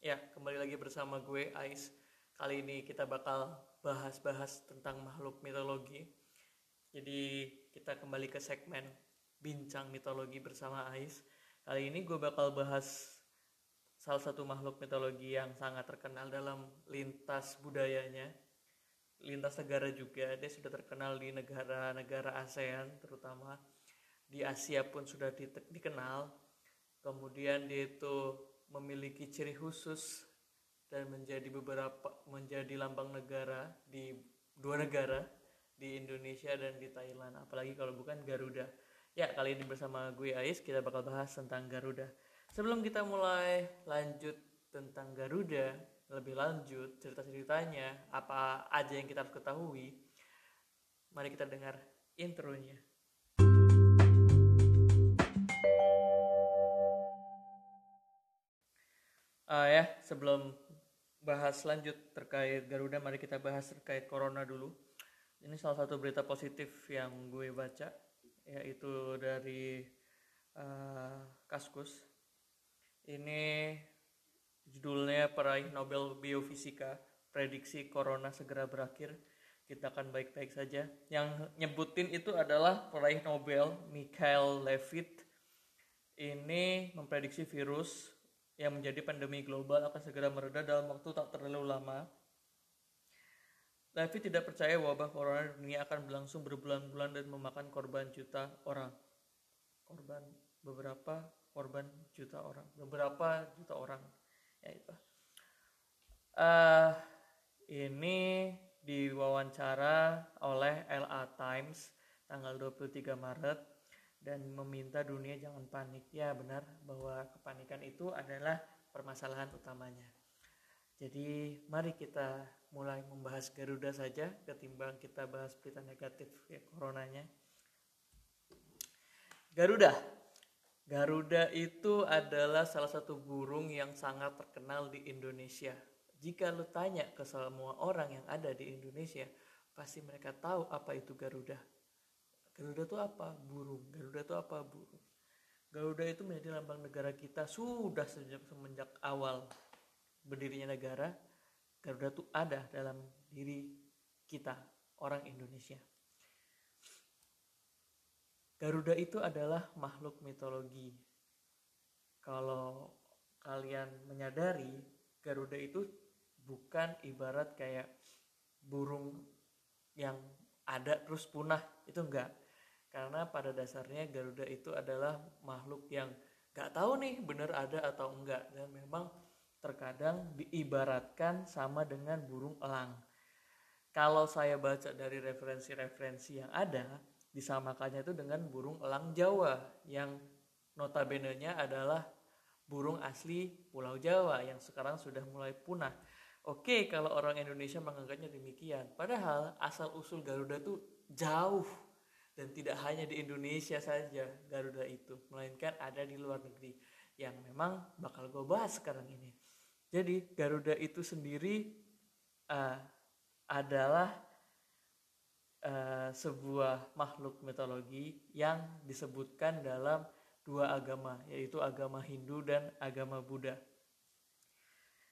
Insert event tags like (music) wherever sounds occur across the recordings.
Ya, kembali lagi bersama gue Ais. Kali ini kita bakal bahas-bahas tentang makhluk mitologi. Jadi kita kembali ke segmen bincang mitologi bersama Ais. Kali ini gue bakal bahas salah satu makhluk mitologi yang sangat terkenal dalam lintas budayanya, lintas negara juga. Dia sudah terkenal di negara-negara ASEAN terutama di Asia pun sudah dikenal. Kemudian dia itu memiliki ciri khusus dan menjadi beberapa menjadi lambang negara di dua negara di Indonesia dan di Thailand. Apalagi kalau bukan Garuda. Ya kali ini bersama gue Ais kita bakal bahas tentang Garuda. Sebelum kita mulai lanjut tentang Garuda lebih lanjut cerita-ceritanya apa aja yang kita ketahui mari kita dengar intronya uh, ya sebelum bahas lanjut terkait Garuda mari kita bahas terkait Corona dulu. Ini salah satu berita positif yang gue baca yaitu dari uh, Kaskus. Ini judulnya peraih Nobel Biofisika prediksi Corona segera berakhir. Kita akan baik-baik saja. Yang nyebutin itu adalah peraih Nobel Michael Levitt. Ini memprediksi virus yang menjadi pandemi global akan segera mereda dalam waktu tak terlalu lama. Levi tidak percaya wabah corona dunia akan berlangsung berbulan-bulan dan memakan korban juta orang. Korban beberapa korban juta orang, beberapa juta orang. Ya itu. Uh, ini diwawancara oleh LA Times tanggal 23 Maret dan meminta dunia jangan panik. Ya benar bahwa kepanikan itu adalah permasalahan utamanya. Jadi mari kita mulai membahas Garuda saja ketimbang kita bahas berita negatif ya coronanya. Garuda. Garuda itu adalah salah satu burung yang sangat terkenal di Indonesia. Jika lu tanya ke semua orang yang ada di Indonesia, pasti mereka tahu apa itu Garuda Garuda itu apa? Burung. Garuda itu apa? Burung. Garuda itu menjadi lambang negara kita sudah sejak semenjak awal berdirinya negara. Garuda itu ada dalam diri kita, orang Indonesia. Garuda itu adalah makhluk mitologi. Kalau kalian menyadari, Garuda itu bukan ibarat kayak burung yang ada terus punah, itu enggak karena pada dasarnya Garuda itu adalah makhluk yang gak tahu nih bener ada atau enggak dan memang terkadang diibaratkan sama dengan burung elang kalau saya baca dari referensi-referensi yang ada disamakannya itu dengan burung elang Jawa yang notabene-nya adalah burung asli Pulau Jawa yang sekarang sudah mulai punah. Oke, kalau orang Indonesia menganggapnya demikian. Padahal asal usul Garuda itu jauh dan tidak hanya di Indonesia saja Garuda itu melainkan ada di luar negeri yang memang bakal gue bahas sekarang ini. Jadi Garuda itu sendiri uh, adalah uh, sebuah makhluk mitologi yang disebutkan dalam dua agama yaitu agama Hindu dan agama Buddha.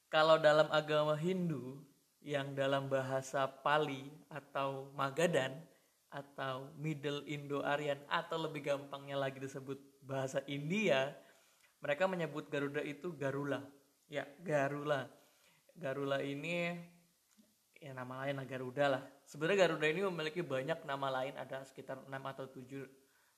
Kalau dalam agama Hindu yang dalam bahasa Pali atau Magadan atau Middle Indo-Aryan atau lebih gampangnya lagi disebut bahasa India, mereka menyebut Garuda itu Garula. Ya, Garula. Garula ini ya nama lain Garuda lah. Sebenarnya Garuda ini memiliki banyak nama lain, ada sekitar 6 atau 7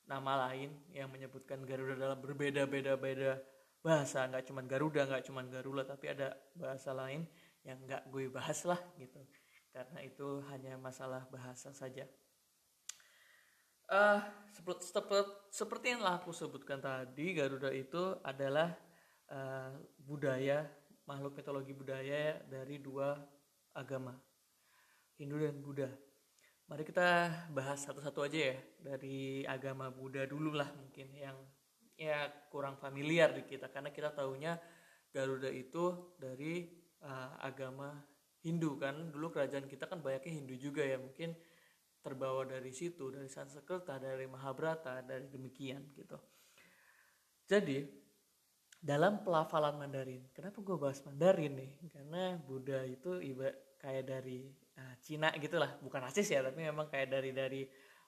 nama lain yang menyebutkan Garuda dalam berbeda-beda beda bahasa, nggak cuma Garuda, nggak cuma Garula, tapi ada bahasa lain yang nggak gue bahas lah gitu. Karena itu hanya masalah bahasa saja. Uh, seperti, seperti yang telah aku sebutkan tadi, Garuda itu adalah uh, budaya makhluk mitologi budaya dari dua agama, Hindu dan Buddha. Mari kita bahas satu-satu aja ya dari agama Buddha dulu lah mungkin yang ya kurang familiar di kita karena kita tahunya Garuda itu dari uh, agama Hindu kan dulu kerajaan kita kan banyaknya Hindu juga ya mungkin terbawa dari situ dari Sanskerta dari Mahabharata dari demikian gitu jadi dalam pelafalan Mandarin. Kenapa gue bahas Mandarin nih? Karena Buddha itu iba kayak dari uh, Cina gitulah, bukan rasis ya, tapi memang kayak dari dari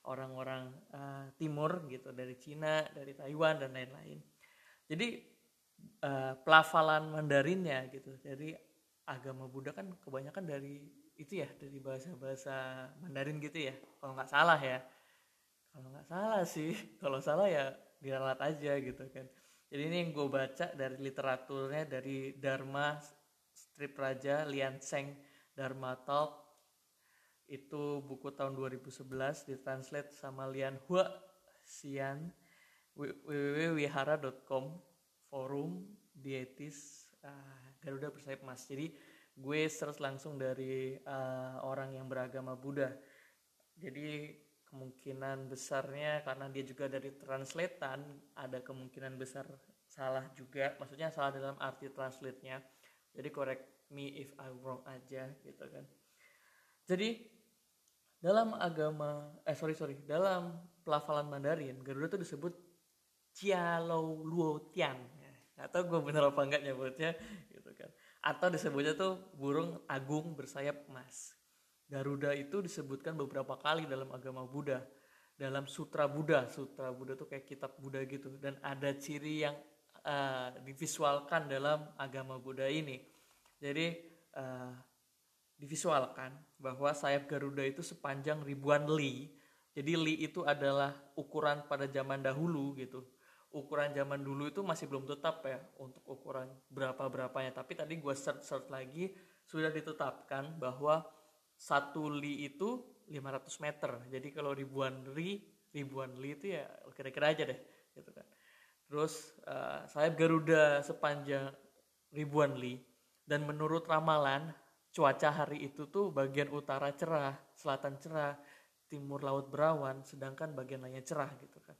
orang-orang uh, Timur gitu, dari Cina, dari Taiwan dan lain-lain. Jadi uh, pelafalan Mandarinnya gitu, dari agama Buddha kan kebanyakan dari itu ya, dari bahasa-bahasa Mandarin gitu ya, kalau nggak salah ya. Kalau nggak salah sih, (laughs) kalau salah ya diralat aja gitu kan. Jadi ini yang gue baca dari literaturnya dari Dharma Strip Raja Lian Seng Dharma Talk itu buku tahun 2011 ditranslate sama Lian Hua Sian www.wihara.com forum dietis uh, Garuda bersayap emas jadi gue search langsung dari uh, orang yang beragama Buddha. Jadi kemungkinan besarnya karena dia juga dari translatean ada kemungkinan besar salah juga. Maksudnya salah dalam arti translate-nya. Jadi correct me if I wrong aja gitu kan. Jadi dalam agama eh sorry sorry dalam pelafalan Mandarin Garuda itu disebut Cialau Luo Tian atau gue bener apa enggak nyebutnya atau disebutnya tuh burung agung bersayap emas. Garuda itu disebutkan beberapa kali dalam agama Buddha. Dalam sutra Buddha. Sutra Buddha itu kayak kitab Buddha gitu. Dan ada ciri yang uh, divisualkan dalam agama Buddha ini. Jadi uh, divisualkan bahwa sayap Garuda itu sepanjang ribuan li. Jadi li itu adalah ukuran pada zaman dahulu gitu ukuran zaman dulu itu masih belum tetap ya untuk ukuran berapa berapanya tapi tadi gue search search lagi sudah ditetapkan bahwa satu li itu 500 meter. Jadi kalau ribuan li ribuan li itu ya kira-kira aja deh gitu kan. Terus uh, sayap Garuda sepanjang ribuan li. Dan menurut ramalan cuaca hari itu tuh bagian utara cerah selatan cerah timur laut berawan sedangkan bagian lainnya cerah gitu kan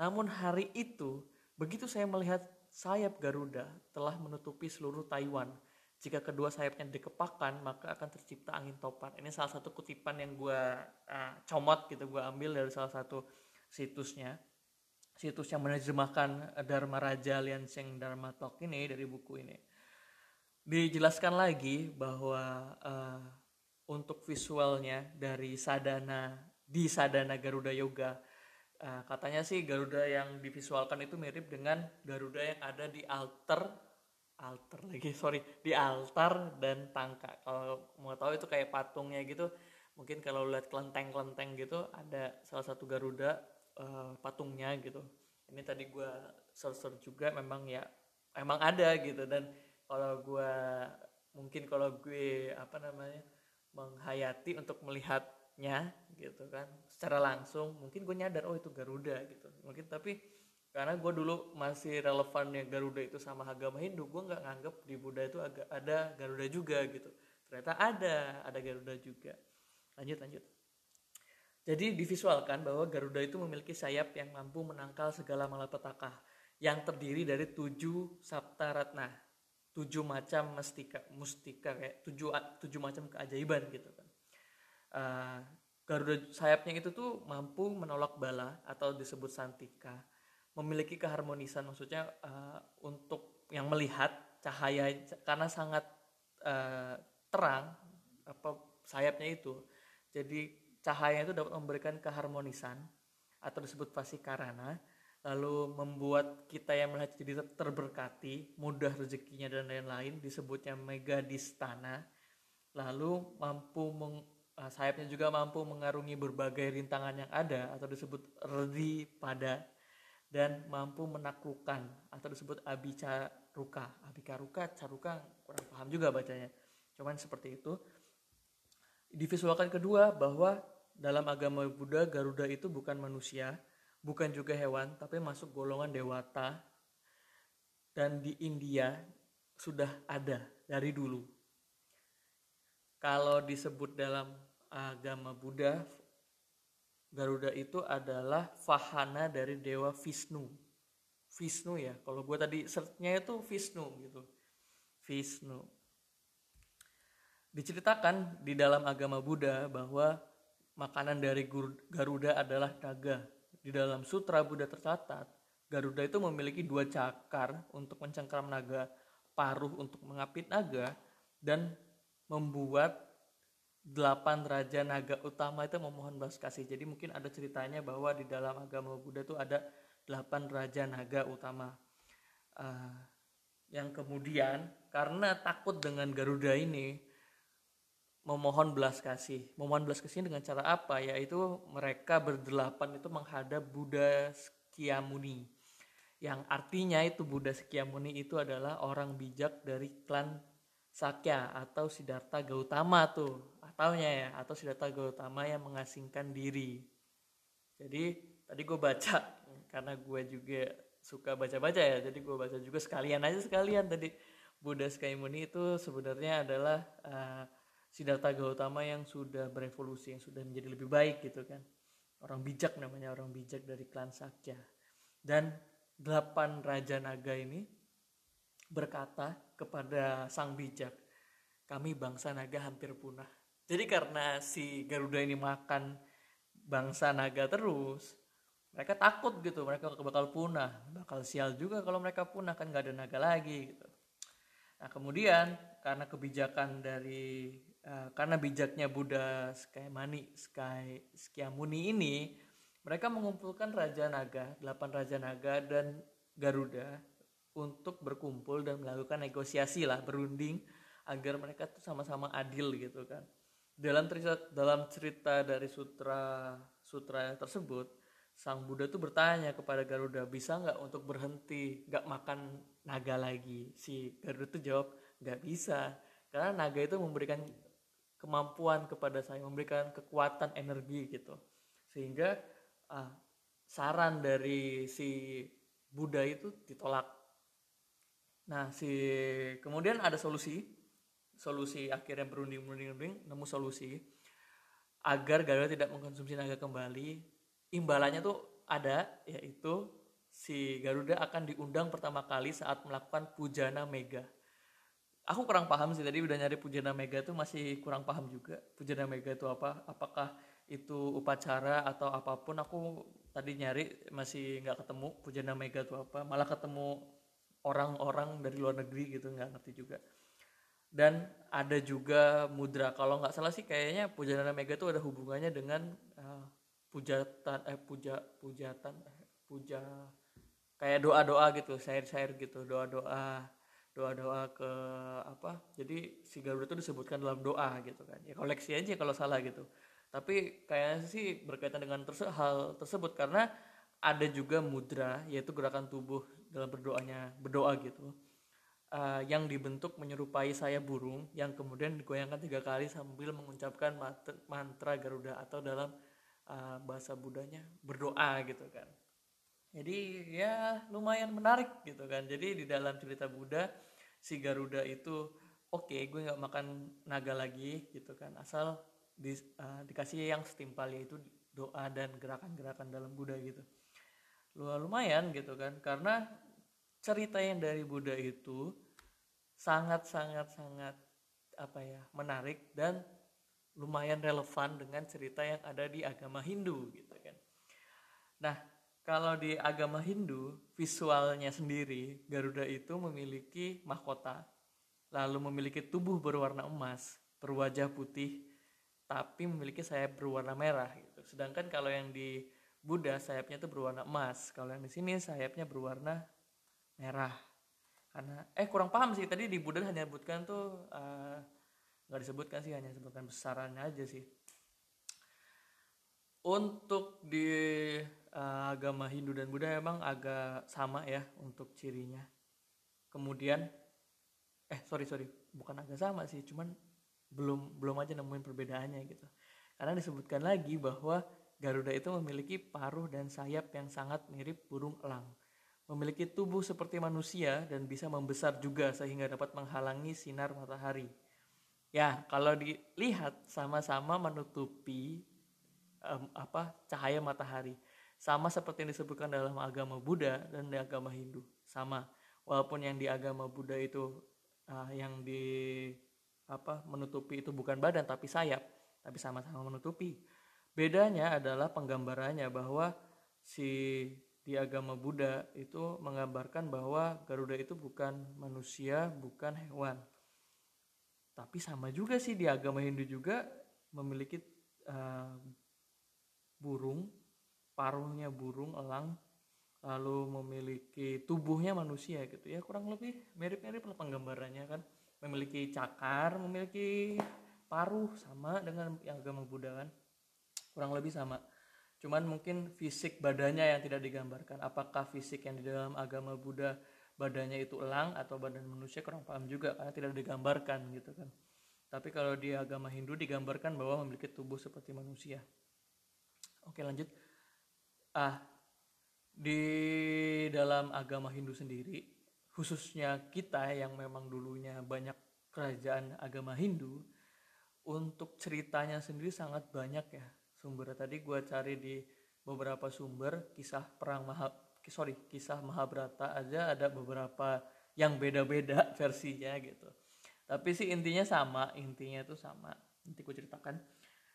namun hari itu begitu saya melihat sayap Garuda telah menutupi seluruh Taiwan. Jika kedua sayapnya dikepakkan maka akan tercipta angin topan. Ini salah satu kutipan yang gue uh, comot gitu gue ambil dari salah satu situsnya. Situs yang menerjemahkan Dharma Raja Lianseng Dharma Talk ini dari buku ini. Dijelaskan lagi bahwa uh, untuk visualnya dari sadana di sadana Garuda Yoga uh, katanya sih Garuda yang divisualkan itu mirip dengan Garuda yang ada di altar altar lagi (laughs) sorry di altar dan tangka. Kalau mau tahu itu kayak patungnya gitu mungkin kalau lihat kelenteng-kelenteng gitu ada salah satu Garuda uh, patungnya gitu. Ini tadi gue search juga memang ya emang ada gitu. Dan kalau gue mungkin kalau gue apa namanya menghayati untuk melihatnya gitu kan. Secara langsung mungkin gue nyadar oh itu Garuda gitu. Mungkin tapi karena gue dulu masih relevannya Garuda itu sama agama Hindu gue nggak nganggep di Buddha itu agak ada Garuda juga gitu. Ternyata ada ada Garuda juga. Lanjut lanjut. Jadi divisualkan bahwa Garuda itu memiliki sayap yang mampu menangkal segala malapetaka yang terdiri dari tujuh sabta ratna tujuh macam mustika mustika kayak tujuh tujuh macam keajaiban gitu kan uh, Garuda sayapnya itu tuh mampu menolak bala atau disebut santika. Memiliki keharmonisan maksudnya uh, untuk yang melihat cahaya karena sangat uh, terang apa sayapnya itu. Jadi cahaya itu dapat memberikan keharmonisan atau disebut fasikarana lalu membuat kita yang melihat jadi terberkati mudah rezekinya dan lain-lain disebutnya megadistana lalu mampu meng, uh, sayapnya juga mampu mengarungi berbagai rintangan yang ada atau disebut redi pada dan mampu menaklukkan atau disebut abicaruka. Abikaruka, caruka kurang paham juga bacanya. Cuman seperti itu. Divisualkan kedua bahwa dalam agama Buddha Garuda itu bukan manusia, bukan juga hewan, tapi masuk golongan dewata. Dan di India sudah ada dari dulu. Kalau disebut dalam agama Buddha Garuda itu adalah fahana dari dewa Vishnu. Vishnu ya, kalau gue tadi searchnya itu Vishnu gitu. Vishnu. Diceritakan di dalam agama Buddha bahwa makanan dari Garuda adalah naga. Di dalam sutra Buddha tercatat Garuda itu memiliki dua cakar untuk mencengkram naga, paruh untuk mengapit naga, dan membuat delapan raja naga utama itu memohon belas kasih. Jadi mungkin ada ceritanya bahwa di dalam agama Buddha itu ada delapan raja naga utama. Uh, yang kemudian karena takut dengan Garuda ini memohon belas kasih. Memohon belas kasih dengan cara apa? Yaitu mereka berdelapan itu menghadap Buddha Sekyamuni. Yang artinya itu Buddha Sekyamuni itu adalah orang bijak dari klan Sakya atau Siddhartha Gautama tuh. Ataunya ya, atau Siddhartha Gautama yang mengasingkan diri. Jadi tadi gue baca karena gue juga suka baca-baca ya jadi gue baca juga sekalian aja sekalian. Tadi Buddha Skyamuni itu sebenarnya adalah uh, Siddhartha Gautama yang sudah berevolusi yang sudah menjadi lebih baik gitu kan. Orang bijak namanya orang bijak dari klan Sakya. Dan delapan raja naga ini berkata kepada sang bijak kami bangsa naga hampir punah jadi karena si Garuda ini makan bangsa naga terus mereka takut gitu mereka bakal punah. Bakal sial juga kalau mereka punah kan nggak ada naga lagi gitu. Nah kemudian karena kebijakan dari uh, karena bijaknya Buddha Skymani Sky Skyamuni ini mereka mengumpulkan raja naga delapan raja naga dan Garuda untuk berkumpul dan melakukan negosiasi lah berunding agar mereka tuh sama-sama adil gitu kan dalam cerita dalam cerita dari sutra sutra tersebut sang Buddha tuh bertanya kepada Garuda bisa nggak untuk berhenti nggak makan naga lagi? Si Garuda tuh jawab nggak bisa karena naga itu memberikan kemampuan kepada saya memberikan kekuatan energi gitu. Sehingga uh, saran dari si Buddha itu ditolak. Nah si kemudian ada solusi solusi akhirnya berunding berunding nemu solusi agar Garuda tidak mengkonsumsi naga kembali imbalannya tuh ada yaitu si Garuda akan diundang pertama kali saat melakukan pujana mega. Aku kurang paham sih tadi udah nyari pujana mega tuh masih kurang paham juga. Pujana mega itu apa? Apakah itu upacara atau apa pun aku tadi nyari masih nggak ketemu pujana mega itu apa. Malah ketemu orang-orang dari luar negeri gitu nggak ngerti juga. Dan ada juga mudra. Kalau nggak salah sih kayaknya pujana mega itu ada hubungannya dengan uh, pujatan eh puja pujatan eh, puja kayak doa doa gitu syair syair gitu doa doa doa doa ke apa jadi si Garuda itu disebutkan dalam doa gitu kan. Ya koleksi aja kalau salah gitu. Tapi kayaknya sih berkaitan dengan terse hal tersebut karena ada juga mudra yaitu gerakan tubuh dalam berdoanya berdoa gitu uh, yang dibentuk menyerupai saya burung yang kemudian digoyangkan tiga kali sambil mengucapkan mantra Garuda atau dalam uh, bahasa Budanya berdoa gitu kan. Jadi ya lumayan menarik gitu kan. Jadi di dalam cerita Buddha si Garuda itu oke okay, gue nggak makan naga lagi gitu kan. Asal di, uh, dikasih yang setimpal yaitu doa dan gerakan-gerakan dalam Buddha gitu. Lumayan gitu kan. Karena cerita yang dari Buddha itu sangat sangat sangat apa ya menarik dan lumayan relevan dengan cerita yang ada di agama Hindu gitu kan. Nah, kalau di agama Hindu, visualnya sendiri Garuda itu memiliki mahkota, lalu memiliki tubuh berwarna emas, berwajah putih, tapi memiliki sayap berwarna merah gitu. Sedangkan kalau yang di Buddha sayapnya itu berwarna emas, kalau yang di sini sayapnya berwarna merah. Karena eh kurang paham sih. Tadi di Buddha hanya sebutkan tuh uh, nggak disebutkan sih hanya sebutkan besarannya aja sih. Untuk di uh, agama Hindu dan Buddha emang agak sama ya untuk cirinya. Kemudian eh sorry sorry. Bukan agak sama sih cuman belum belum aja nemuin perbedaannya gitu. Karena disebutkan lagi bahwa Garuda itu memiliki paruh dan sayap yang sangat mirip burung elang memiliki tubuh seperti manusia dan bisa membesar juga sehingga dapat menghalangi sinar matahari Ya, kalau dilihat sama-sama menutupi um, apa cahaya matahari. Sama seperti yang disebutkan dalam agama Buddha dan di agama Hindu. Sama. Walaupun yang di agama Buddha itu uh, yang di apa menutupi itu bukan badan tapi sayap, tapi sama-sama menutupi. Bedanya adalah penggambarannya bahwa si di agama Buddha itu menggambarkan bahwa Garuda itu bukan manusia, bukan hewan. Tapi sama juga sih di agama Hindu juga memiliki uh, burung, paruhnya burung elang, lalu memiliki tubuhnya manusia gitu ya. Kurang lebih mirip-mirip lah penggambarannya kan. Memiliki cakar, memiliki paruh sama dengan yang agama Buddha kan. Kurang lebih sama cuman mungkin fisik badannya yang tidak digambarkan. Apakah fisik yang di dalam agama Buddha badannya itu elang atau badan manusia kurang paham juga karena tidak digambarkan gitu kan. Tapi kalau di agama Hindu digambarkan bahwa memiliki tubuh seperti manusia. Oke lanjut. Ah di dalam agama Hindu sendiri khususnya kita yang memang dulunya banyak kerajaan agama Hindu untuk ceritanya sendiri sangat banyak ya sumber tadi gue cari di beberapa sumber kisah perang Maha sorry kisah Mahabharata aja ada beberapa yang beda-beda (laughs) versinya gitu. Tapi sih intinya sama intinya itu sama. Nanti gue ceritakan.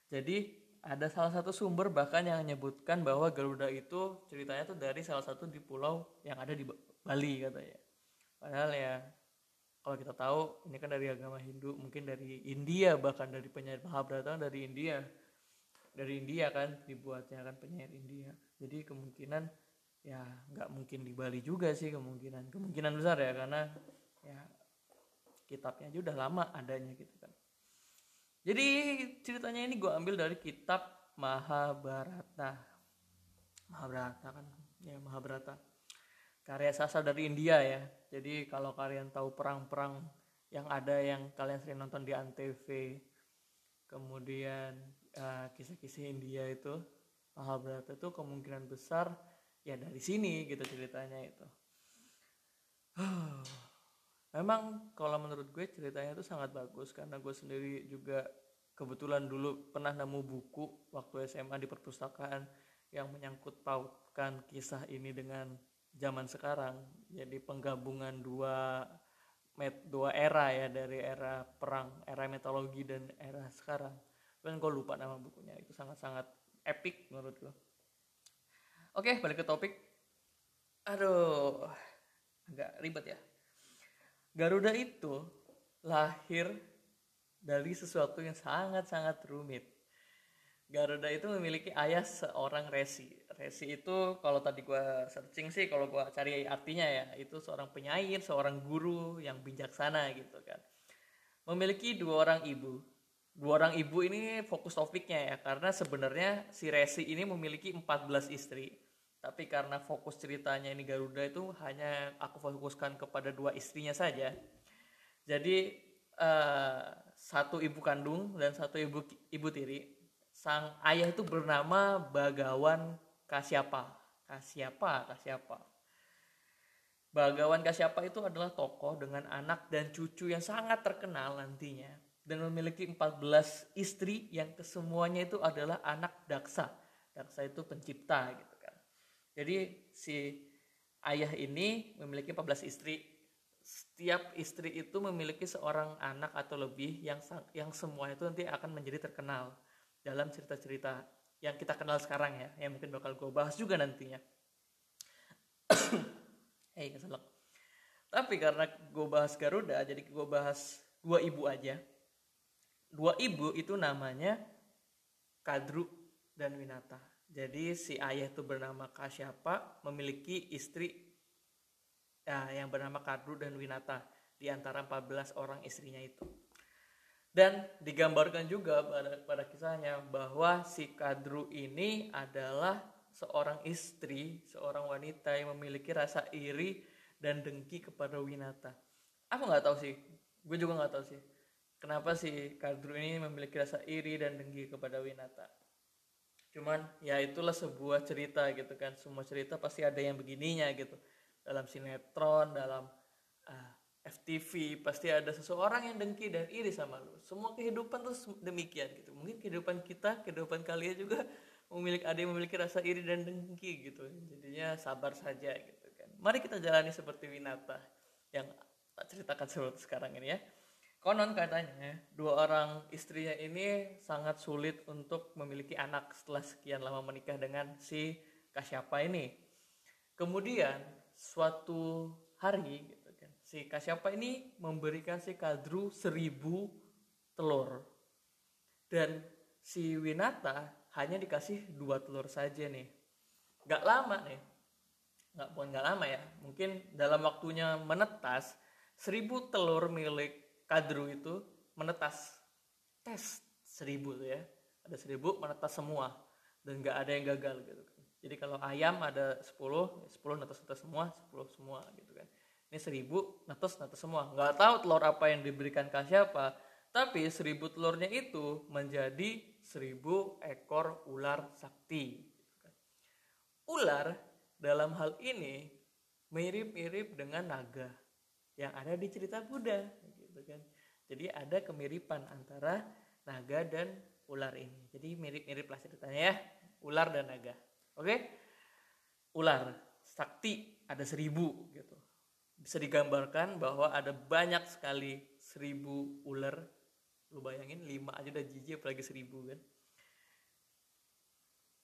Jadi ada salah satu sumber bahkan yang menyebutkan bahwa Garuda itu ceritanya tuh dari salah satu di pulau yang ada di Bali katanya. Padahal ya kalau kita tahu ini kan dari agama Hindu mungkin dari India bahkan dari penyair Mahabharata dari India dari India kan dibuatnya kan penyair India. Jadi kemungkinan ya nggak mungkin di Bali juga sih kemungkinan. Kemungkinan besar ya karena ya kitabnya aja udah lama adanya gitu kan. Jadi ceritanya ini gue ambil dari kitab Mahabharata. Mahabharata kan ya Mahabharata. Karya sastra dari India ya. Jadi kalau kalian tahu perang-perang yang ada yang kalian sering nonton di antv kemudian kisah kisah-kisah India itu Mahabharata itu kemungkinan besar ya dari sini gitu ceritanya itu. (sighs) Memang kalau menurut gue ceritanya itu sangat bagus karena gue sendiri juga kebetulan dulu pernah nemu buku waktu SMA di perpustakaan yang menyangkut pautkan kisah ini dengan zaman sekarang. Jadi penggabungan dua met dua era ya dari era perang era mitologi dan era sekarang kan gue lupa nama bukunya. Itu sangat-sangat epic menurut gue oke balik ke topik. Aduh agak ribet ya. Garuda itu lahir dari sesuatu yang sangat-sangat rumit. Garuda itu memiliki ayah seorang resi. Resi itu kalau tadi gue searching sih kalau gue cari artinya ya itu seorang penyair seorang guru yang bijaksana gitu kan. Memiliki dua orang ibu dua orang ibu ini fokus topiknya ya karena sebenarnya si Resi ini memiliki 14 istri. Tapi karena fokus ceritanya ini Garuda itu hanya aku fokuskan kepada dua istrinya saja. Jadi uh, satu ibu kandung dan satu ibu ibu tiri. Sang ayah itu bernama Bagawan Kasyapa. Kasyapa Kasyapa. Bagawan Kasyapa itu adalah tokoh dengan anak dan cucu yang sangat terkenal nantinya dan memiliki 14 istri yang kesemuanya itu adalah anak daksa. Daksa itu pencipta gitu kan. Jadi si ayah ini memiliki 14 istri. Setiap istri itu memiliki seorang anak atau lebih yang yang semua itu nanti akan menjadi terkenal dalam cerita-cerita yang kita kenal sekarang ya, yang mungkin bakal gue bahas juga nantinya. (coughs) Hei keselak. Tapi karena gue bahas Garuda, jadi gue bahas dua ibu aja dua ibu itu namanya Kadru dan Winata. Jadi si ayah itu bernama Kasyapa memiliki istri ya, yang bernama Kadru dan Winata di antara 14 orang istrinya itu. Dan digambarkan juga pada, pada kisahnya bahwa si Kadru ini adalah seorang istri, seorang wanita yang memiliki rasa iri dan dengki kepada Winata. Aku nggak tahu sih, gue juga nggak tahu sih kenapa si Kadru ini memiliki rasa iri dan dengki kepada Winata. Cuman ya itulah sebuah cerita gitu kan. Semua cerita pasti ada yang begininya gitu. Dalam sinetron, dalam uh, ah, FTV pasti ada seseorang yang dengki dan iri sama lu. Semua kehidupan tuh demikian gitu. Mungkin kehidupan kita, kehidupan kalian juga (laughs) memiliki ada yang memiliki rasa iri dan dengki gitu. Jadinya sabar saja gitu kan. Mari kita jalani seperti Winata yang tak ceritakan seperti sekarang ini ya. Konon katanya dua orang istrinya ini sangat sulit untuk memiliki anak setelah sekian lama menikah dengan si Kasyapa ini. kemudian suatu hari gitu kan si Kasyapa ini memberikan si Kadru seribu telur. Dan si Winata hanya dikasih dua telur saja nih. Nggak lama nih. Nggak pun nggak lama ya. Mungkin dalam waktunya menetas seribu telur milik Kadru itu menetas. Tes seribu tuh ya. Ada seribu menetas semua. Dan nggak ada yang gagal gitu kan. Jadi kalau ayam ada sepuluh sepuluh netas netas semua sepuluh semua gitu kan. Ini seribu netas netas semua. Nggak tahu telur apa yang diberikan ke siapa tapi seribu telurnya itu menjadi seribu ekor ular sakti gitu kan. ular dalam hal ini mirip-mirip dengan naga yang ada di cerita Buddha kan. Jadi ada kemiripan antara naga dan ular ini. Jadi mirip-mirip lah ceritanya ya, ular dan naga. Oke? Ular sakti ada seribu gitu. Bisa digambarkan bahwa ada banyak sekali seribu ular. Lu bayangin lima aja udah jijik apalagi seribu kan.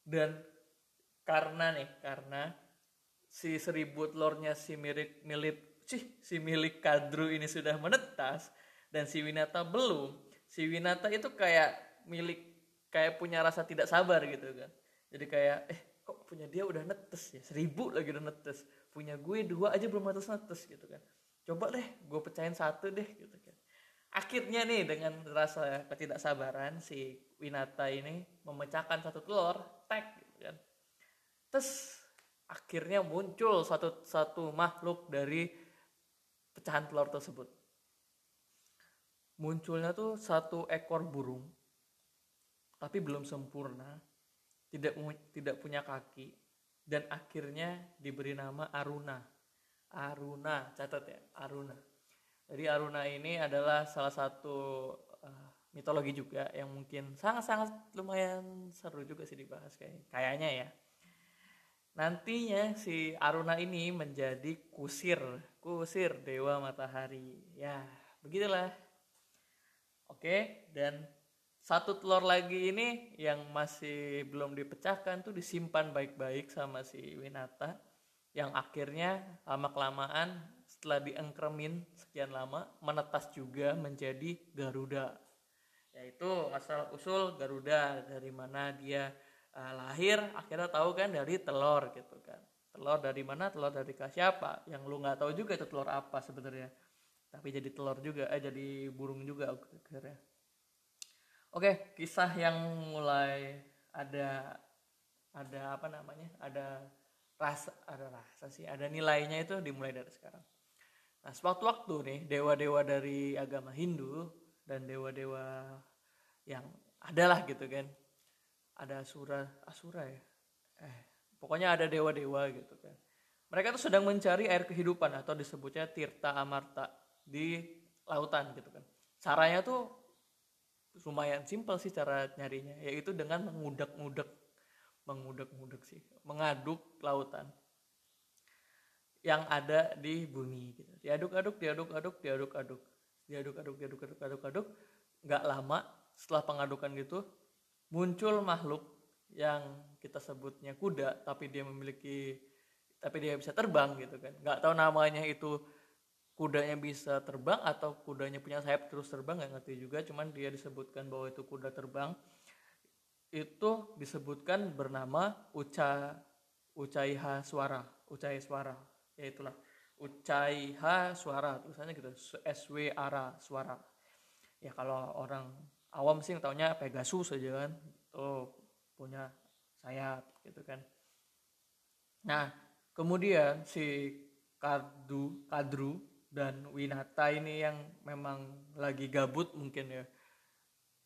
Dan karena nih, karena si seribu telurnya si milik milik cih, si milik kadru ini sudah menetas dan si Winata belum. Si Winata itu kayak milik kayak punya rasa tidak sabar gitu kan. Jadi kayak eh kok punya dia udah netes ya? Seribu lagi udah netes. Punya gue dua aja belum netes netes gitu kan. Coba deh gue pecahin satu deh gitu kan. Akhirnya nih dengan rasa ketidaksabaran si Winata ini memecahkan satu telur tek gitu kan. Terus akhirnya muncul satu satu makhluk dari pecahan telur tersebut. Munculnya tuh satu ekor burung, tapi belum sempurna, tidak tidak punya kaki, dan akhirnya diberi nama Aruna. Aruna, catat ya, Aruna. Jadi Aruna ini adalah salah satu uh, mitologi juga yang mungkin sangat-sangat lumayan seru juga sih dibahas kayak kayaknya ya nantinya si Aruna ini menjadi kusir kusir dewa matahari. Ya begitulah. Oke dan satu telur lagi ini yang masih belum dipecahkan tuh disimpan baik-baik sama si Winata yang akhirnya lama kelamaan setelah diengkremin sekian lama menetas juga menjadi Garuda. Yaitu asal usul Garuda dari mana dia uh, lahir akhirnya tahu kan dari telur gitu kan telur dari mana? Telur dari siapa? Yang lu nggak tahu juga itu telur apa sebenarnya. Tapi jadi telur juga eh jadi burung juga akhirnya. Oke kisah yang mulai ada ada apa namanya? Ada rasa ada rasa sih ada nilainya itu dimulai dari sekarang. Nah sewaktu-waktu nih dewa-dewa dari agama Hindu dan dewa-dewa yang adalah gitu kan. Ada asura asura ya? Eh pokoknya ada dewa-dewa gitu kan. Mereka tuh sedang mencari air kehidupan atau disebutnya tirta amarta di lautan gitu kan. Caranya tuh lumayan simpel sih cara nyarinya yaitu dengan mengudak-ngudak mengudak-ngudak sih mengaduk lautan yang ada di bumi gitu. Diaduk-aduk diaduk-aduk diaduk-aduk diaduk-aduk diaduk-aduk diaduk-aduk nggak lama setelah pengadukan gitu muncul makhluk yang kita sebutnya kuda tapi dia memiliki tapi dia bisa terbang gitu kan. Nggak tahu namanya itu kudanya bisa terbang atau kudanya punya sayap terus terbang nggak ngerti juga. Cuman dia disebutkan bahwa itu kuda terbang. Itu disebutkan bernama Uca Ucaiha Suara Ucai Suara ya itulah. Ucaiha Suara tulisannya gitu S W A Suara ya kalau orang awam sih taunya Pegasus aja kan tuh punya sayap gitu kan. Nah kemudian si Kadru Kadru dan Winata ini yang memang lagi gabut mungkin ya.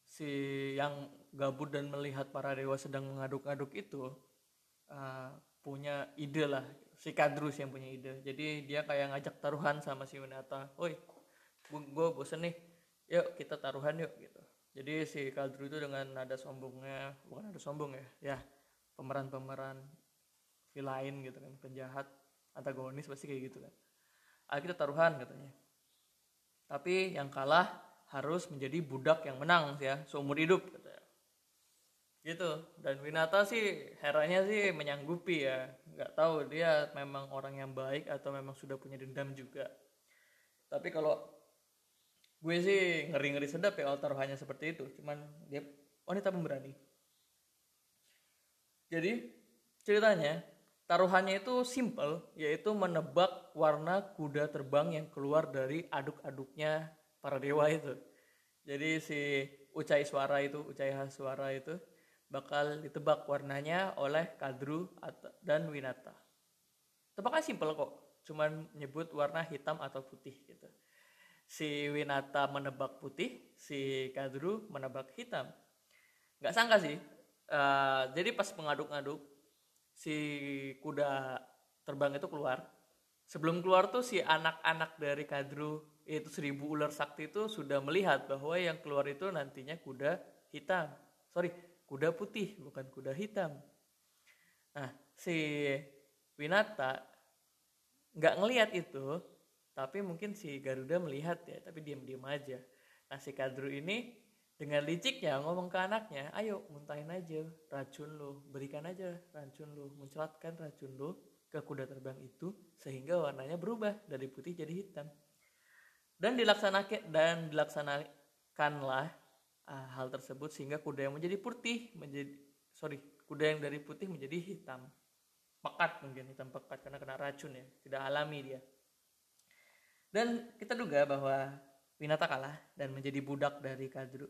Si yang gabut dan melihat para dewa sedang mengaduk-aduk itu uh, punya ide lah. Si Kadrus yang punya ide. Jadi dia kayak ngajak taruhan sama si Winata. Woi gue bosen nih. Yuk kita taruhan yuk gitu. Jadi si Kaldru itu dengan nada sombongnya bukan nada sombong ya ya pemeran-pemeran villain gitu kan penjahat antagonis pasti kayak gitu kan. Ah kita taruhan katanya. Tapi yang kalah harus menjadi budak yang menang ya seumur hidup katanya. Gitu. Dan Winata sih heranya sih menyanggupi ya. Nggak tahu dia memang orang yang baik atau memang sudah punya dendam juga. Tapi kalau gue sih ngeri ngeri sedap ya kalau taruhannya seperti itu. Cuman dia wanita pemberani jadi ceritanya taruhannya itu simple yaitu menebak warna kuda terbang yang keluar dari aduk-aduknya para dewa itu jadi si ucai suara itu ucai suara itu bakal ditebak warnanya oleh Kadru dan Winata. Tebakan simpel kok, cuman menyebut warna hitam atau putih gitu. Si Winata menebak putih, si Kadru menebak hitam. Gak sangka sih, uh, jadi pas mengaduk-aduk si kuda terbang itu keluar. Sebelum keluar tuh si anak-anak dari Kadru itu seribu ular sakti itu sudah melihat bahwa yang keluar itu nantinya kuda hitam. Sorry, kuda putih bukan kuda hitam nah si Winata nggak ngelihat itu tapi mungkin si Garuda melihat ya tapi diam-diam aja nah si Kadru ini dengan liciknya ngomong ke anaknya ayo muntahin aja racun lo berikan aja racun lo mencelatkan racun lo ke kuda terbang itu sehingga warnanya berubah dari putih jadi hitam. Dan dilaksanakan dan dilaksanakanlah uh, hal tersebut sehingga kuda yang menjadi putih menjadi sorry kuda yang dari putih menjadi hitam. Pekat mungkin hitam pekat karena kena racun ya tidak alami dia. Dan kita duga bahwa Winata kalah dan menjadi budak dari Kadru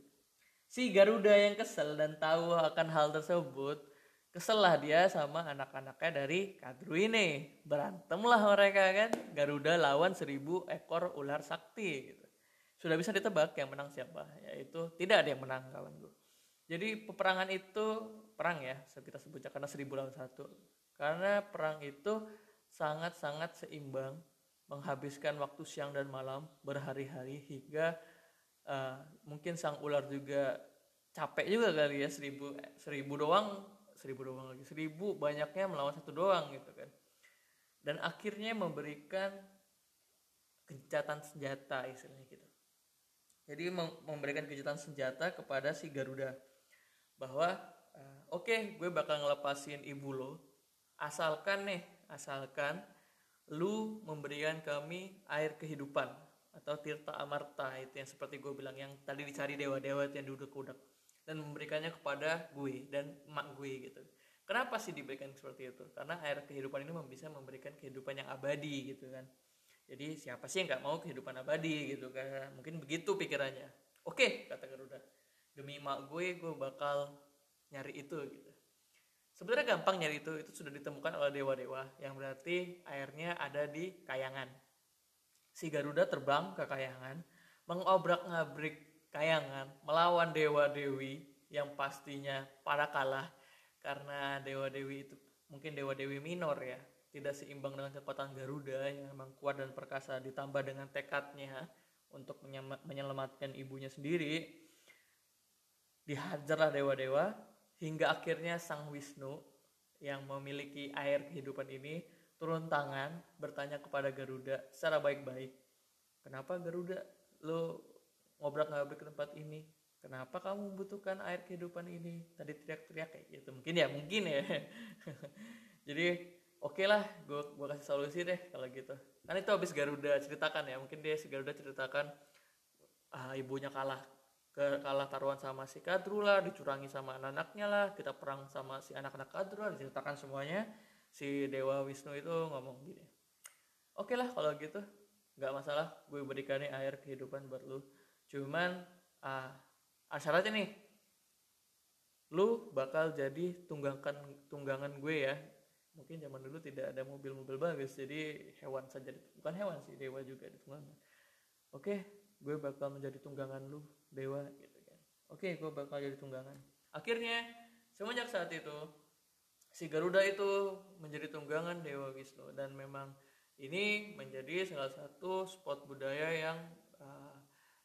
si Garuda yang kesel dan tahu akan hal tersebut kesel lah dia sama anak-anaknya dari Kadru ini. Berantemlah mereka kan? Garuda lawan seribu ekor ular sakti gitu. Sudah bisa ditebak yang menang siapa yaitu tidak ada yang menang kawanku jadi peperangan itu perang ya kita sebutnya karena seribu lawan satu. Karena perang itu sangat-sangat seimbang menghabiskan waktu siang dan malam berhari-hari hingga uh, mungkin sang ular juga capek juga kali ya seribu seribu doang seribu doang lagi seribu banyaknya melawan satu doang gitu kan. Dan akhirnya memberikan gencatan senjata istilahnya gitu. Jadi memberikan kejutan senjata kepada si Garuda. Bahwa uh, oke okay, gue bakal ngelepasin ibu lo. Asalkan nih asalkan lu memberikan kami air kehidupan atau tirta amarta itu yang seperti gue bilang yang tadi dicari dewa-dewa yang duduk kudak dan memberikannya kepada gue dan emak gue gitu. Kenapa sih diberikan seperti itu? Karena air kehidupan ini bisa memberikan kehidupan yang abadi gitu kan. Jadi siapa sih yang nggak mau kehidupan abadi gitu kan? Mungkin begitu pikirannya. Oke kata Garuda. Demi mak gue gue bakal nyari itu gitu. Sebenarnya gampang nyari itu itu sudah ditemukan oleh dewa-dewa. Yang berarti airnya ada di kayangan si Garuda terbang ke kayangan mengobrak-ngabrik kayangan melawan dewa-dewi yang pastinya pada kalah. Karena dewa-dewi itu mungkin dewa-dewi minor ya tidak seimbang dengan kekuatan Garuda yang memang kuat dan perkasa ditambah dengan tekadnya untuk menyelamatkan ibunya sendiri. Dihajarlah dewa-dewa hingga akhirnya sang Wisnu yang memiliki air kehidupan ini turun tangan bertanya kepada Garuda secara baik-baik kenapa Garuda? Lo ngobrak-ngabrik ke tempat ini. Kenapa kamu membutuhkan air kehidupan ini? Tadi teriak-teriak kayak gitu. Mungkin ya mungkin ya. (laughs) Jadi oke okay lah gue gue kasih solusi deh kalau gitu. Kan itu habis Garuda ceritakan ya. Mungkin dia si Garuda ceritakan ah, ibunya kalah ke kalah taruhan sama si Kadru lah dicurangi sama anak-anaknya lah kita perang sama si anak-anak Kadru lah diceritakan semuanya si Dewa Wisnu itu ngomong gini oke okay lah kalau gitu nggak masalah gue berikan nih air kehidupan buat lu. Cuman ah, syaratnya nih lu bakal jadi tunggangan tunggangan gue ya. Mungkin zaman dulu tidak ada mobil-mobil bagus jadi hewan saja bukan hewan sih dewa juga ditunggangan oke gue bakal menjadi tunggangan lu dewa gitu kan. Oke gue bakal jadi tunggangan. Akhirnya semenjak saat itu si Garuda itu menjadi tunggangan dewa Wisnu. Dan memang ini menjadi salah satu spot budaya yang uh,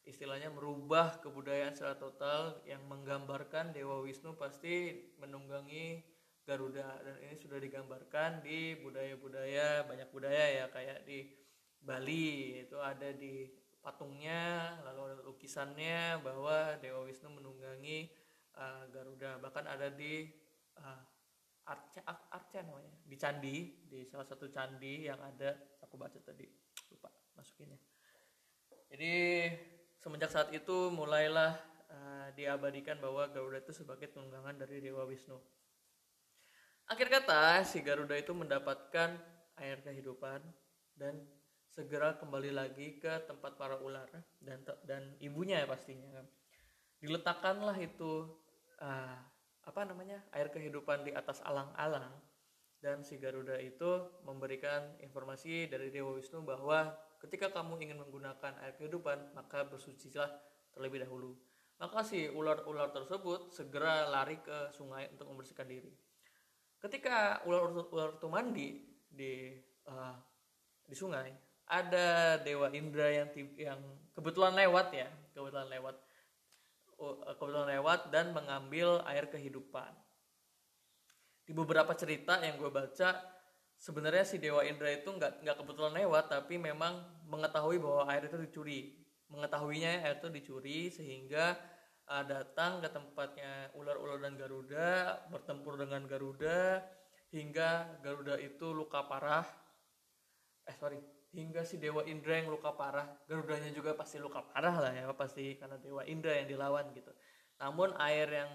istilahnya merubah kebudayaan secara total yang menggambarkan dewa Wisnu pasti menunggangi Garuda. Dan ini sudah digambarkan di budaya-budaya banyak budaya ya kayak di Bali itu ada di patungnya lalu ada lukisannya bahwa Dewa Wisnu menunggangi uh, Garuda. Bahkan ada di uh, Arca Arca namanya. Di candi di salah satu candi yang ada. Aku baca tadi. Lupa masukinnya jadi semenjak saat itu mulailah uh, diabadikan bahwa Garuda itu sebagai tunggangan dari Dewa Wisnu. Akhir kata si Garuda itu mendapatkan air kehidupan dan segera kembali lagi ke tempat para ular dan dan ibunya ya pastinya kan. Diletakkanlah itu uh, apa namanya air kehidupan di atas alang-alang. Dan si Garuda itu memberikan informasi dari Dewa Wisnu bahwa ketika kamu ingin menggunakan air kehidupan maka bersucilah terlebih dahulu. Maka si ular-ular tersebut segera lari ke sungai untuk membersihkan diri. Ketika ular-ular itu mandi di uh, di sungai ada dewa Indra yang yang kebetulan lewat ya kebetulan lewat kebetulan lewat dan mengambil air kehidupan. Di beberapa cerita yang gue baca sebenarnya si dewa Indra itu nggak nggak kebetulan lewat tapi memang mengetahui bahwa air itu dicuri. Mengetahuinya air itu dicuri sehingga uh, datang ke tempatnya ular-ular dan Garuda bertempur dengan Garuda hingga Garuda itu luka parah. Eh sorry hingga si Dewa Indra yang luka parah. Garudanya juga pasti luka parah lah ya pasti karena Dewa Indra yang dilawan gitu. Namun air yang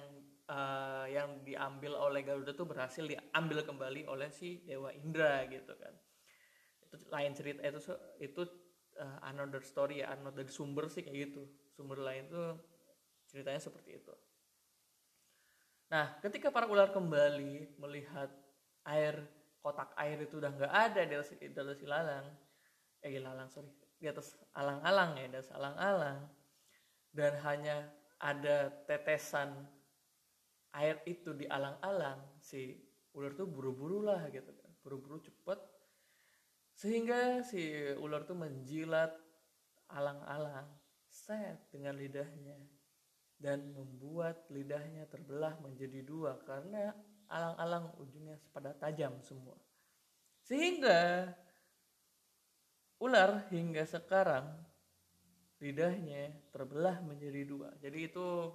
uh, yang diambil oleh Garuda tuh berhasil diambil kembali oleh si Dewa Indra gitu kan. Itu lain cerita itu itu uh, another story ya another sumber sih kayak gitu. Sumber lain tuh ceritanya seperti itu. Nah ketika para ular kembali melihat air kotak air itu udah nggak ada di atas ilalang eh ilalang sorry. Di atas alang-alang ya di atas alang-alang. Dan hanya ada tetesan air itu di alang-alang si ular tuh buru-buru lah gitu kan. Buru-buru cepet. Sehingga si ular tuh menjilat alang-alang set dengan lidahnya. Dan membuat lidahnya terbelah menjadi dua karena alang-alang ujungnya pada tajam semua. Sehingga ular hingga sekarang lidahnya terbelah menjadi dua. Jadi itu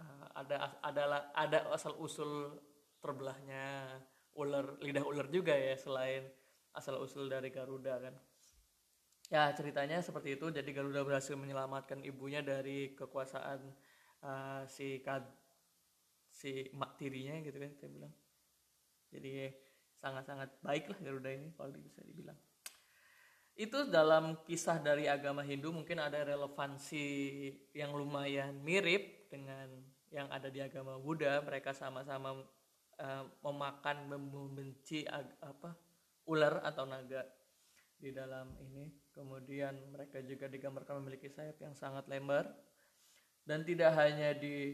uh, ada adalah ada asal usul terbelahnya ular lidah ular juga ya selain asal usul dari Garuda kan. Ya ceritanya seperti itu. Jadi Garuda berhasil menyelamatkan ibunya dari kekuasaan uh, si kad si mak tirinya gitu kan saya bilang. Jadi sangat-sangat baik lah Garuda ini kalau bisa dibilang itu dalam kisah dari agama Hindu mungkin ada relevansi yang lumayan mirip dengan yang ada di agama Buddha. Mereka sama-sama uh, memakan membenci apa ular atau naga di dalam ini. Kemudian mereka juga digambarkan memiliki sayap yang sangat lebar. Dan tidak hanya di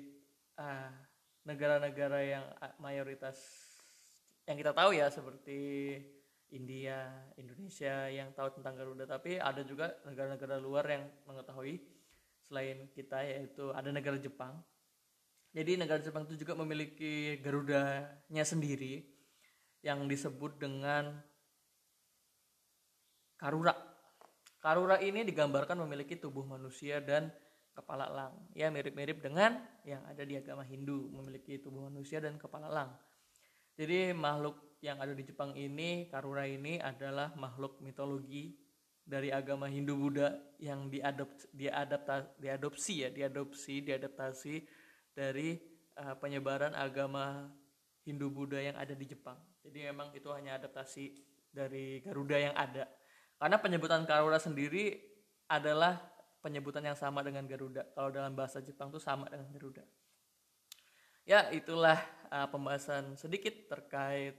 uh, negara-negara yang mayoritas yang kita tahu ya seperti India, Indonesia yang tahu tentang Garuda, tapi ada juga negara-negara luar yang mengetahui selain kita yaitu ada negara Jepang. Jadi negara Jepang itu juga memiliki Garudanya sendiri yang disebut dengan Karura. Karura ini digambarkan memiliki tubuh manusia dan kepala elang. Ya mirip-mirip dengan yang ada di agama Hindu, memiliki tubuh manusia dan kepala elang. Jadi makhluk yang ada di Jepang ini Karura ini adalah makhluk mitologi dari agama Hindu Buddha yang diadop diadapta, diadopsi ya diadopsi diadaptasi dari uh, penyebaran agama Hindu Buddha yang ada di Jepang. Jadi memang itu hanya adaptasi dari Garuda yang ada. Karena penyebutan Karura sendiri adalah penyebutan yang sama dengan Garuda. Kalau dalam bahasa Jepang itu sama dengan Garuda ya itulah uh, pembahasan sedikit terkait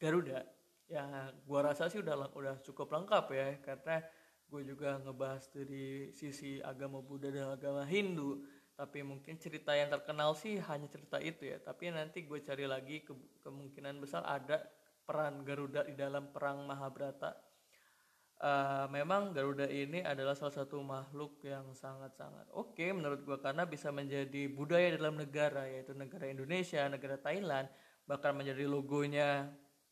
Garuda. Ya gua rasa sih udah udah cukup lengkap ya karena gue juga ngebahas dari sisi agama Buddha dan agama Hindu. Tapi mungkin cerita yang terkenal sih hanya cerita itu ya. Tapi nanti gue cari lagi ke, kemungkinan besar ada peran Garuda di dalam perang Mahabharata uh, memang Garuda ini adalah salah satu makhluk yang sangat-sangat oke okay menurut gue karena bisa menjadi budaya dalam negara yaitu negara Indonesia negara Thailand bahkan menjadi logonya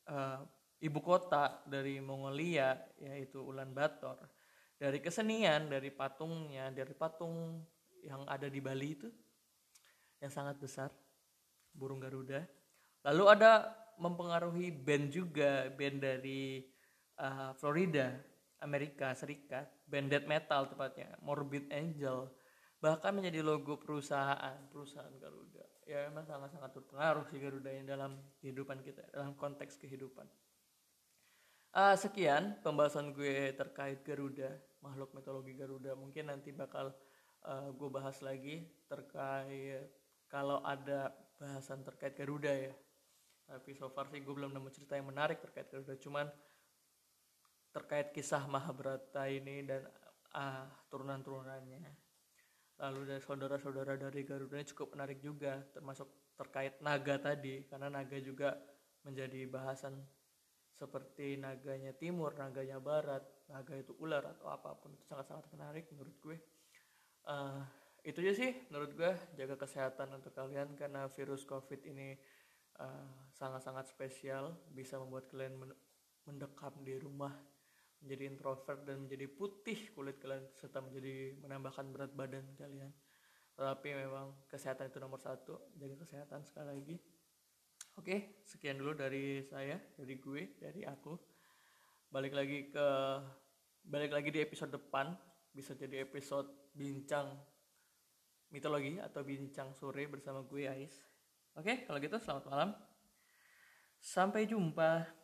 uh, ibu kota dari Mongolia yaitu Ulaanbaatar. Dari kesenian, dari patungnya, dari patung yang ada di Bali itu yang sangat besar, burung Garuda. Lalu ada mempengaruhi band juga band dari uh, Florida Amerika Serikat band metal tepatnya Morbid Angel bahkan menjadi logo perusahaan perusahaan Garuda. Ya memang sangat-sangat berpengaruh sih Garuda yang dalam kehidupan kita dalam konteks kehidupan. Uh, sekian pembahasan gue terkait Garuda makhluk mitologi Garuda. Mungkin nanti bakal uh, gue bahas lagi terkait kalau ada bahasan terkait Garuda ya. Tapi so far sih gue belum nemu cerita yang menarik terkait Garuda. Cuman terkait kisah Mahabharata ini dan ah turunan-turunannya lalu dari saudara-saudara dari Garuda ini cukup menarik juga termasuk terkait naga tadi karena naga juga menjadi bahasan seperti naganya timur, naganya barat, naga itu ular atau apa pun itu sangat-sangat menarik menurut gue. Uh, itu aja sih menurut gue jaga kesehatan untuk kalian karena virus covid ini eh, sangat-sangat uh, spesial bisa membuat kalian mendekam di rumah menjadi introvert dan menjadi putih kulit kalian serta menjadi menambahkan berat badan kalian. Tapi memang kesehatan itu nomor satu. Jaga kesehatan sekali lagi. Oke sekian dulu dari saya dari gue dari aku. Balik lagi ke balik lagi di episode depan. Bisa jadi episode bincang mitologi atau bincang sore bersama gue Ais. Oke kalau gitu selamat malam. Sampai jumpa